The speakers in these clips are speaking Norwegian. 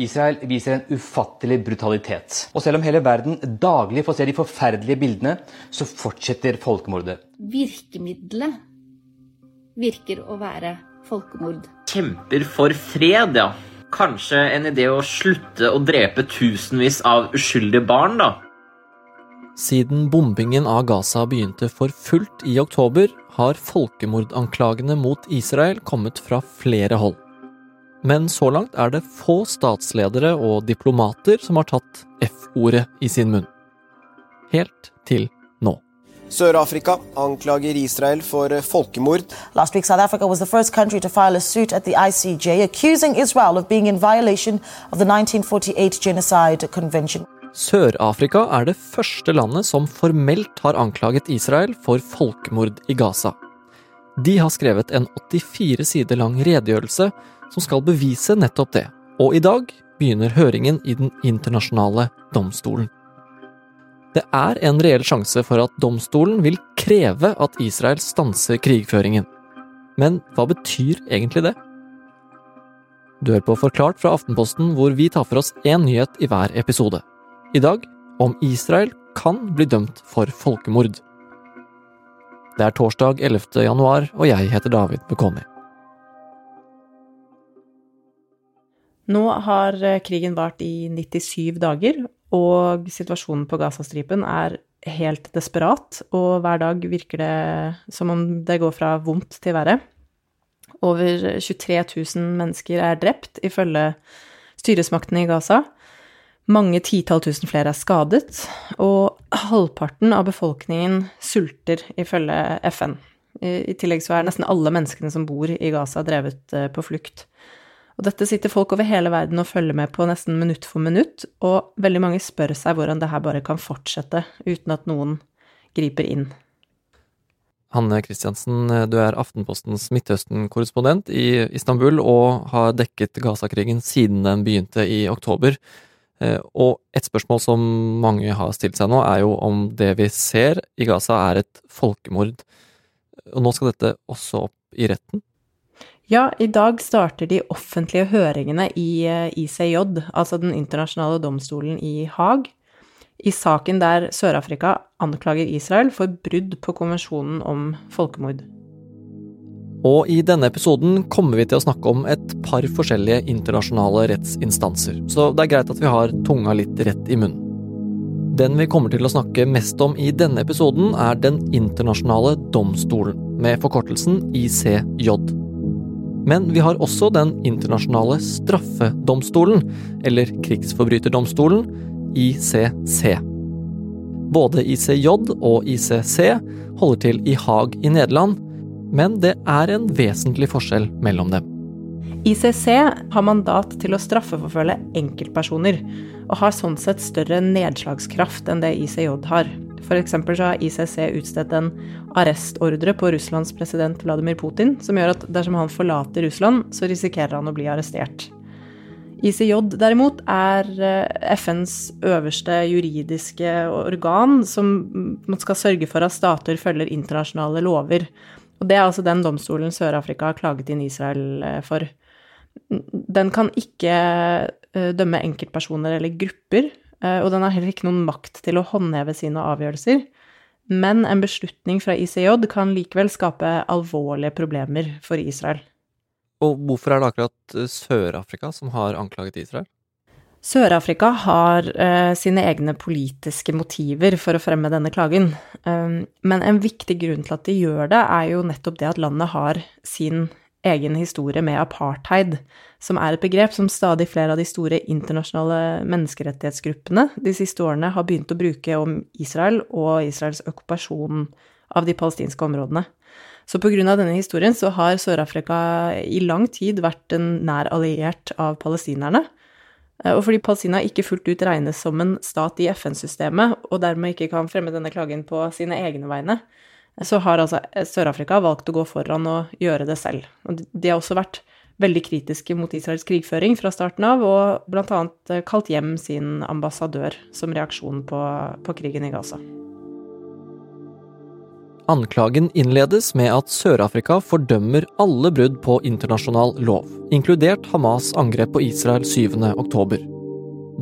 Israel viser en ufattelig brutalitet. Og selv om hele verden daglig får se de forferdelige bildene, så fortsetter folkemordet. Virkemiddelet virker å være folkemord. Kjemper for fred, ja. Kanskje en idé å slutte å drepe tusenvis av uskyldige barn, da. Siden bombingen av Gaza begynte for fullt i oktober, har folkemordanklagene mot Israel kommet fra flere hold. Men så langt er det få statsledere og diplomater som har tatt F-ordet i sin munn. Helt til nå. Sør-Afrika anklager Israel for folkemord. Last week, South Africa was the first country to file a suit at the ICJ accusing Israel of being in violation of the 1948 Genocide Convention. Sør-Afrika er det første landet som formelt har anklaget Israel for folkemord i Gaza. De har skrevet en 84 sider lang redegjørelse som skal bevise nettopp det, og i dag begynner høringen i Den internasjonale domstolen. Det er en reell sjanse for at domstolen vil kreve at Israel stanser krigføringen. Men hva betyr egentlig det? Du hører på Forklart fra Aftenposten, hvor vi tar for oss én nyhet i hver episode. I dag om Israel kan bli dømt for folkemord. Det er torsdag 11. januar, og jeg heter David Bekoni. Nå har eh, krigen vart i 97 dager, og situasjonen på Gazastripen er helt desperat, og hver dag virker det som om det går fra vondt til verre. Over 23 000 mennesker er drept, ifølge styresmaktene i Gaza. Mange titall tusen flere er skadet, og halvparten av befolkningen sulter, ifølge FN. I tillegg så er nesten alle menneskene som bor i Gaza, drevet eh, på flukt. Og dette sitter folk over hele verden og følger med på nesten minutt for minutt, og veldig mange spør seg hvordan det her bare kan fortsette uten at noen griper inn. Hanne Kristiansen, du er Aftenpostens Midtøsten-korrespondent i Istanbul og har dekket Gaza-krigen siden den begynte i oktober. Eh, og et spørsmål som mange har stilt seg nå, er jo om det vi ser i Gaza er et folkemord. Og nå skal dette også opp i retten? Ja, i dag starter de offentlige høringene i eh, ICJ, altså Den internasjonale domstolen i Haag, i saken der Sør-Afrika anklager Israel for brudd på konvensjonen om folkemord. Og i denne episoden kommer vi til å snakke om et par forskjellige internasjonale rettsinstanser, så det er greit at vi har tunga litt rett i munnen. Den vi kommer til å snakke mest om i denne episoden, er Den internasjonale domstolen, med forkortelsen ICJ. Men vi har også Den internasjonale straffedomstolen, eller krigsforbryterdomstolen, ICC. Både ICJ og ICC holder til i Haag i Nederland, men det er en vesentlig forskjell mellom dem. ICC har mandat til å straffeforfølge enkeltpersoner, og har sånn sett større nedslagskraft enn det ICJ har. F.eks. så har ICC utstedt en arrestordre på Russlands president Vladimir Putin, som gjør at dersom han forlater Russland, så risikerer han å bli arrestert. ICJ derimot er eh, FNs øverste juridiske organ, som skal sørge for at stater følger internasjonale lover. Og det er altså den domstolen Sør-Afrika har klaget inn Israel eh, for. Den kan ikke eh, dømme enkeltpersoner eller grupper, og den har heller ikke noen makt til å håndheve sine avgjørelser. Men en beslutning fra ICJ kan likevel skape alvorlige problemer for Israel. Og hvorfor er det akkurat Sør-Afrika som har anklaget Israel? Sør-Afrika har uh, sine egne politiske motiver for å fremme denne klagen. Um, men en viktig grunn til at de gjør det, er jo nettopp det at landet har sin egen historie med apartheid, som er et begrep som stadig flere av de store internasjonale menneskerettighetsgruppene de siste årene har begynt å bruke om Israel og Israels okkupasjon av de palestinske områdene. Så av denne historien så har Sør-Afrika i lang tid vært en nær alliert av palestinerne. Eh, og fordi Palestina ikke fullt ut regnes som en stat i FN-systemet, og dermed ikke kan fremme denne klagen på sine egne vegne, så har altså Sør-Afrika valgt å gå foran og gjøre det selv. Og de har også vært veldig kritiske mot Israels krigføring fra starten av, og bl.a. Eh, kalt hjem sin ambassadør som reaksjon på, på krigen i Gaza. Anklagen innledes med at Sør-Afrika fordømmer alle brudd på internasjonal lov, inkludert Hamas' angrep på Israel 7. oktober.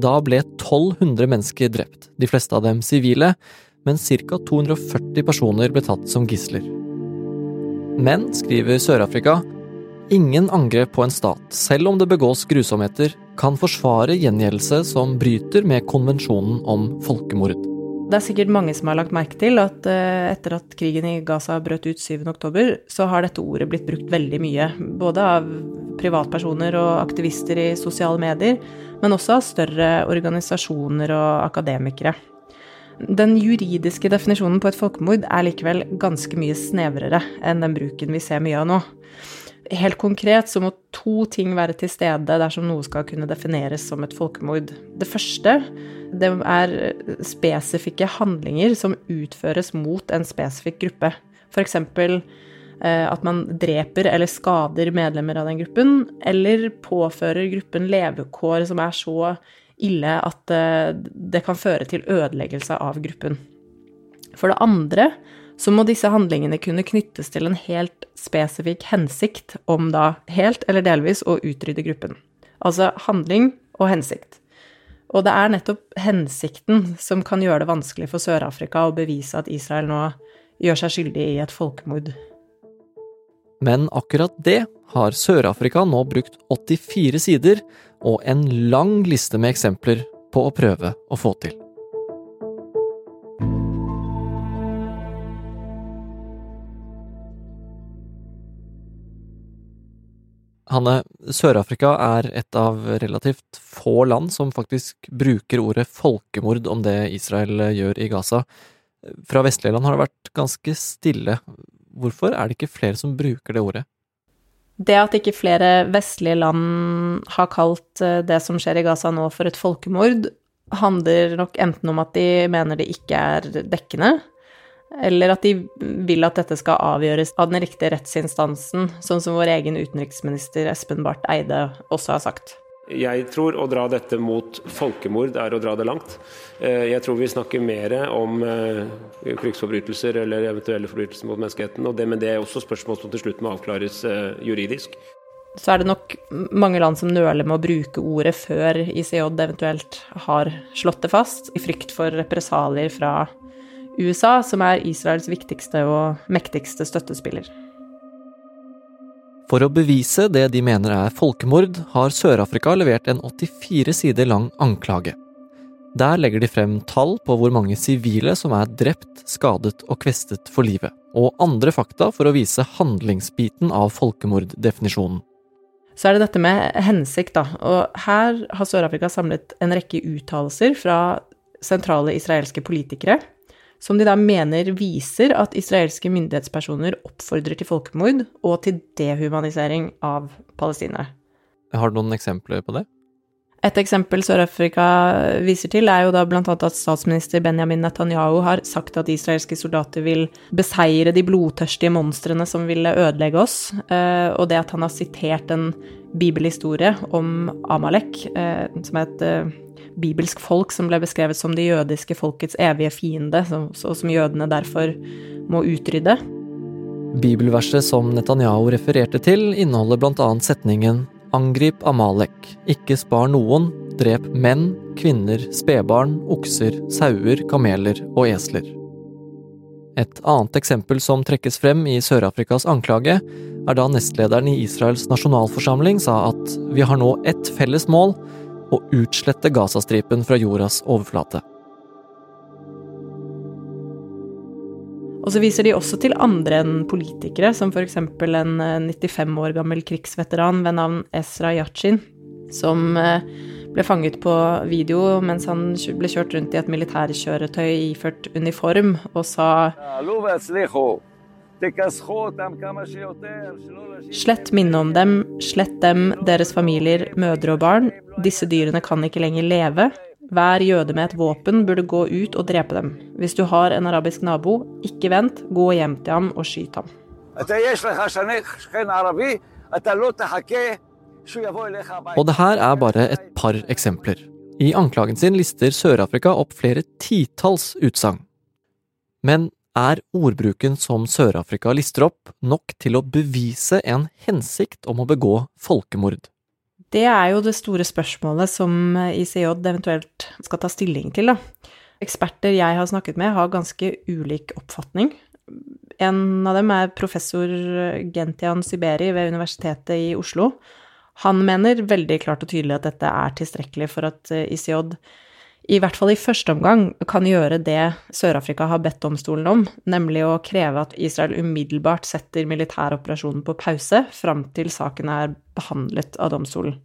Da ble 1200 mennesker drept, de fleste av dem sivile, men ca. 240 personer ble tatt som gisler. Men, skriver Sør-Afrika, ingen angrep på en stat, selv om det begås grusomheter, kan forsvare gjengjeldelse som bryter med konvensjonen om folkemord. Det er sikkert mange som har lagt merke til at uh, etter at krigen i Gaza brøt ut 7.10, så har dette ordet blitt brukt veldig mye. Både av privatpersoner og aktivister i sosiale medier, men også av større organisasjoner og akademikere. Den juridiske definisjonen på et folkemord er likevel ganske mye snevrere enn den bruken vi ser mye av nå. Helt konkret så må to ting være til stede dersom noe skal kunne defineres som et folkemord. Det første det er spesifikke handlinger som utføres mot en spesifikk gruppe. F.eks. Eh, at man dreper eller skader medlemmer av den gruppen, eller påfører gruppen levekår som er så ille at eh, det kan føre til ødeleggelse av gruppen. For det andre så må disse handlingene kunne knyttes til en helt spesifikk hensikt om da helt eller delvis å utrydde gruppen. Altså handling og hensikt. Og det er nettopp hensikten som kan gjøre det vanskelig for Sør-Afrika å bevise at Israel nå gjør seg skyldig i et folkemord. Men akkurat det har Sør-Afrika nå brukt 84 sider og en lang liste med eksempler på å prøve å få til. Hanne, Sør-Afrika er et av relativt få land som faktisk bruker ordet folkemord om det Israel gjør i Gaza. Fra vestlige land har det vært ganske stille. Hvorfor er det ikke flere som bruker det ordet? Det at ikke flere vestlige land har kalt eh, det som skjer i Gaza nå for et folkemord, handler nok enten om at de mener det ikke er dekkende, eller at de vil at dette skal avgjøres av den riktige rettsinstansen, sånn som vår egen utenriksminister Espen Barth Eide også har sagt. Jeg tror å dra dette mot folkemord er å dra det langt. Eh, jeg tror vi snakker mer om eh, krigsforbrytelser eller eventuelle forbrytelser mot menneskeheten. Og det, men det er også spørsmål som til slutt må avklares eh, juridisk. Så er det nok mange land som nøler med å bruke ordet før ICJ eventuelt har slått det fast, i frykt for represalier fra USA, som er Israels viktigste og mektigste støttespiller. For å bevise det de mener er folkemord, har Sør-Afrika levert en 84 sider lang anklage. Der legger de frem tall på hvor mange sivile som er drept, skadet og kvestet for livet, og andre fakta for å vise handlingsbiten av folkemorddefinisjonen. Så er det dette med hensikt, da. Og her har Sør-Afrika samlet en rekke uttalelser fra sentrale israelske politikere som de da mener viser at israelske myndighetspersoner oppfordrer til folkemord og til dehumanisering av palestinere. Har du noen eksempler på det? Et eksempel Sør-Afrika viser til, er jo da bl.a. at statsminister Benjamin Netanyahu har sagt at israelske soldater vil beseire de blodtørstige monstrene som ville ødelegge oss, eh, og det at han har sitert en bibelhistorie om Amalek, eh, som er et eh, bibelsk folk som ble beskrevet som det jødiske folkets evige fiende, og som jødene derfor må utrydde. Bibelverset som Netanyahu refererte til, inneholder bl.a. setningen Angrip Amalek, ikke spar noen, drep menn, kvinner, spedbarn, okser, sauer, kameler og esler. Et annet eksempel som trekkes frem i Sør-Afrikas anklage, er da nestlederen i Israels nasjonalforsamling sa at vi har nå ett felles mål, å utslette Gazastripen fra jordas overflate. Og så viser de også til andre enn politikere, som f.eks. en 95 eh, år gammel krigsveteran ved navn Ezra Yachin, som eh, ble fanget på video mens han ble kjørt rundt i et militærkjøretøy iført uniform, og sa Slett minnet om dem, slett dem, deres familier, mødre og barn. Disse dyrene kan ikke lenger leve. Hver jøde med et våpen burde gå ut og drepe dem. Hvis du har en arabisk nabo, ikke vent, gå hjem til ham og skyt ham. Og det her er bare et par eksempler. I anklagen sin lister Sør-Afrika opp flere titalls utsagn. Men Er ordbruken som Sør-Afrika lister opp, nok til å bevise en hensikt om å begå folkemord? Det er jo det store spørsmålet som ICJ eventuelt skal ta stilling til, da. Eksperter jeg har snakket med, har ganske ulik oppfatning. En av dem er professor Gentian Siberi ved Universitetet i Oslo. Han mener veldig klart og tydelig at dette er tilstrekkelig for at ICJ i hvert fall i første omgang kan gjøre det Sør-Afrika har bedt domstolen om, nemlig å kreve at Israel umiddelbart setter militæroperasjonen på pause fram til saken er behandlet av domstolen.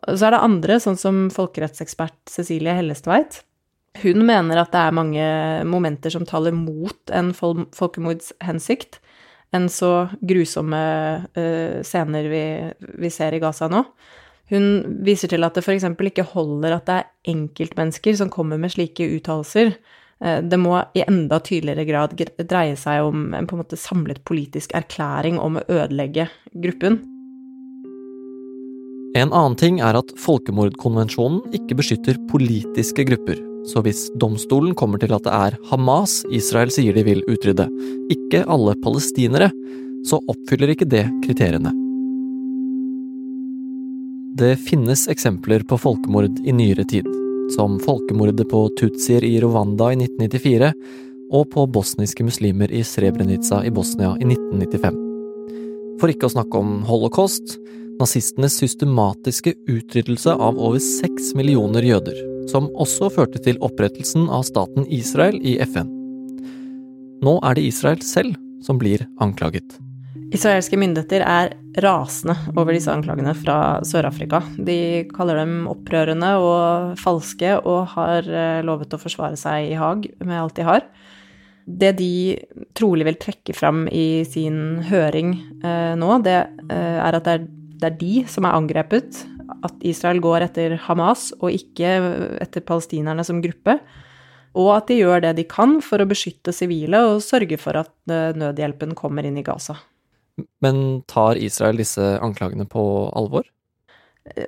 Så er det andre, sånn som folkerettsekspert Cecilie Hellestveit. Hun mener at det er mange momenter som taler mot en fol folkemordshensikt enn så grusomme uh, scener vi, vi ser i Gaza nå. Hun viser til at det f.eks. ikke holder at det er enkeltmennesker som kommer med slike uttalelser. Eh, det må i enda tydeligere grad dreie seg om en på en måte samlet politisk erklæring om å ødelegge gruppen. En annen ting er at folkemordkonvensjonen ikke beskytter politiske grupper. Så hvis domstolen kommer til at det er Hamas Israel sier de vil utrydde, ikke alle palestinere, så oppfyller ikke det kriteriene. Det finnes eksempler på folkemord i nyere tid, som folkemordet på tutsier i Rwanda i 1994 og på bosniske muslimer i Srebrenica i Bosnia i 1995. For ikke å snakke om holocaust, nazistenes systematiske utryddelse av over seks millioner jøder, som også førte til opprettelsen av staten Israel i FN. Nå er det Israel selv som blir anklaget. Israelske myndigheter er rasende over disse anklagene fra Sør-Afrika. De kaller dem opprørende og falske, og har eh, lovet å forsvare seg i Haag med alt de har. Det de trolig vil trekke fram i sin høring eh, nå, det eh, er at det er, det er de som er angrepet. At Israel går etter Hamas og ikke etter palestinerne som gruppe. Og at de gjør det de kan for å beskytte sivile og sørge for at eh, nødhjelpen kommer inn i Gaza. Men tar Israel disse anklagene på alvor?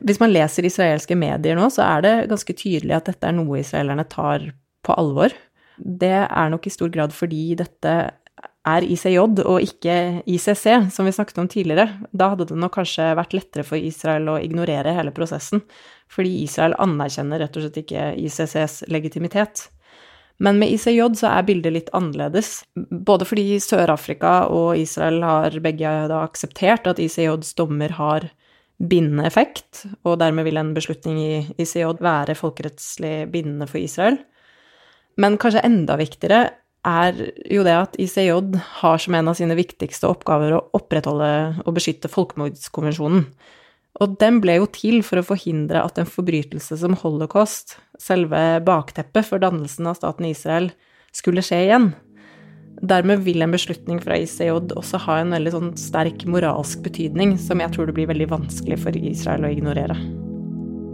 Hvis man leser israelske medier nå, så er det ganske tydelig at dette er noe israelerne tar på alvor. Det er nok i stor grad fordi dette er ICJ og ikke ICC, som vi snakket om tidligere. Da hadde det nok kanskje vært lettere for Israel å ignorere hele prosessen, fordi Israel anerkjenner rett og slett ikke ICCs legitimitet. Men med ICJ så er bildet litt annerledes. Både fordi Sør-Afrika og Israel har begge da akseptert at ICJs dommer har bindende effekt, og dermed vil en beslutning i ICJ være folkerettslig bindende for Israel. Men kanskje enda viktigere er jo det at ICJ har som en av sine viktigste oppgaver å opprettholde og beskytte folkemordskonvensjonen. Og den ble jo til for å forhindre at en forbrytelse som holocaust, selve bakteppet for dannelsen av staten Israel, skulle skje igjen. Dermed vil en beslutning fra ICJ også ha en veldig sånn sterk moralsk betydning, som jeg tror det blir veldig vanskelig for Israel å ignorere.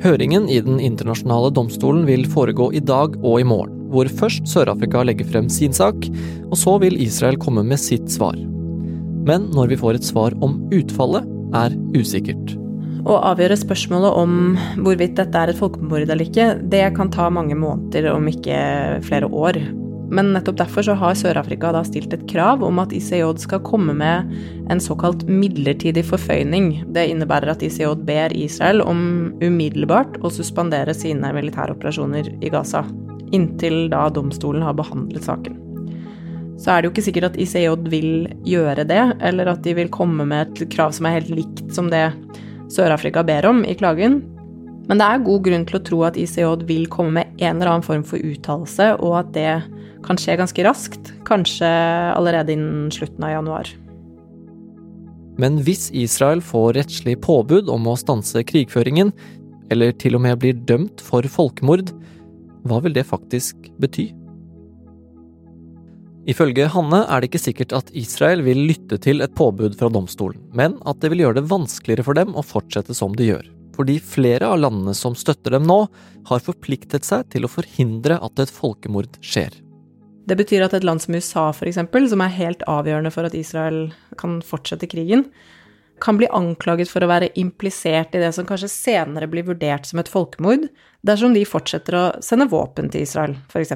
Høringen i Den internasjonale domstolen vil foregå i dag og i morgen, hvor først Sør-Afrika legger frem sin sak, og så vil Israel komme med sitt svar. Men når vi får et svar om utfallet, er usikkert. Å avgjøre spørsmålet om hvorvidt dette er et folkemord eller ikke, det kan ta mange måneder, om ikke flere år. Men nettopp derfor så har Sør-Afrika da stilt et krav om at ICJ skal komme med en såkalt midlertidig forføyning. Det innebærer at ICJ ber Israel om umiddelbart å suspendere sine militæroperasjoner i Gaza. Inntil da domstolen har behandlet saken. Så er det jo ikke sikkert at ICJ vil gjøre det, eller at de vil komme med et krav som er helt likt som det Sør-Afrika ber om i klagen. Men det er god grunn til å tro at ICJ vil komme med en eller annen form for uttalelse, og at det kan skje ganske raskt, kanskje allerede innen slutten av januar. Men hvis Israel får rettslig påbud om å stanse krigføringen, eller til og med blir dømt for folkemord, hva vil det faktisk bety? Ifølge Hanne er det ikke sikkert at Israel vil lytte til et påbud fra domstolen, men at det vil gjøre det vanskeligere for dem å fortsette som de gjør. Fordi flere av landene som støtter dem nå, har forpliktet seg til å forhindre at et folkemord skjer. Det betyr at et land som USA, f.eks., som er helt avgjørende for at Israel kan fortsette krigen, kan bli anklaget for å være implisert i det som kanskje senere blir vurdert som et folkemord, dersom de fortsetter å sende våpen til Israel, f.eks.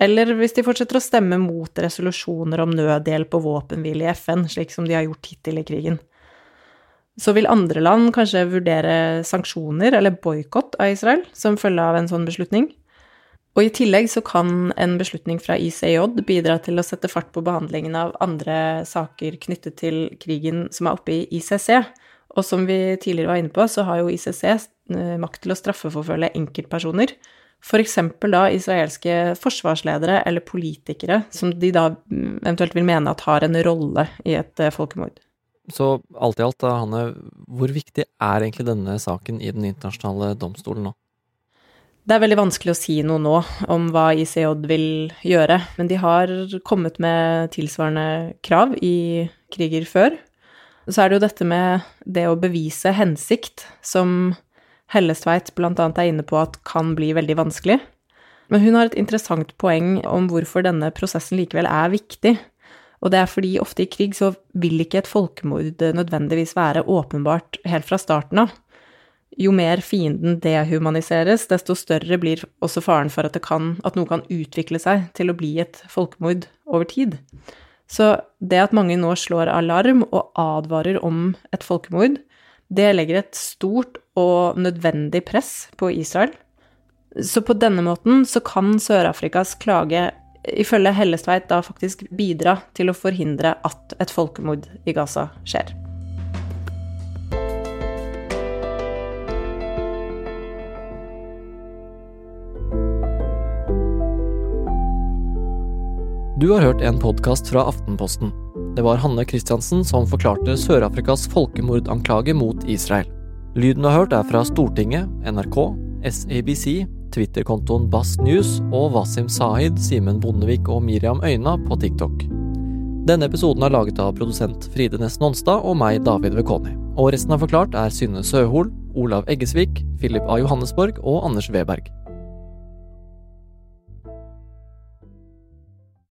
eller hvis de fortsetter å stemme mot resolusjoner om nødhjelp og våpenhvile i FN, slik som de har gjort hittil i krigen. Så vil andre land kanskje vurdere sanksjoner eller boikott av Israel som følge av en sånn beslutning. Og i tillegg så kan en beslutning fra ICJ bidra til å sette fart på behandlingen av andre saker knyttet til krigen som er oppe i ICC. Og som vi tidligere var inne på, så har jo ICC eh, makt til å straffeforfølge enkeltpersoner F.eks. da israelske forsvarsledere eller politikere som de da eventuelt vil mene at har en rolle i et eh, folkemord. Så alt i alt, da, Hanne, hvor viktig er egentlig denne saken i den internasjonale domstolen nå? Det er veldig vanskelig å si noe nå om hva ICJ vil gjøre, men de har kommet med tilsvarende krav i kriger før. Så er det jo dette med det å bevise hensikt som Hellestveit bl.a. er inne på at kan bli veldig vanskelig. Men hun har et interessant poeng om hvorfor denne prosessen likevel er viktig. Og det er fordi ofte i krig så vil ikke et folkemord nødvendigvis være åpenbart helt fra starten av. Jo mer fienden dehumaniseres, desto større blir også faren for at, kan, at noe kan utvikle seg til å bli et folkemord over tid. Så det at mange nå slår alarm og advarer om et folkemord, det legger et stort og nødvendig press på Israel. Så på denne måten så kan Sør-Afrikas klage ifølge Hellestveit da faktisk bidra til å forhindre at et folkemord i Gaza skjer. Du har hørt en podkast fra Aftenposten. Det var Hanne Christiansen som forklarte Sør-Afrikas folkemordanklage mot Israel. Lyden du har hørt, er fra Stortinget, NRK, SABC, Twitter-kontoen Bass News og Wasim Sahid, Simen Bondevik og Miriam Øyna på TikTok. Denne episoden er laget av produsent Fride Næss Nonstad og meg, David Vekoni. Og resten av Forklart er Synne Søhol, Olav Eggesvik, Philip A. Johannesborg og Anders Weberg.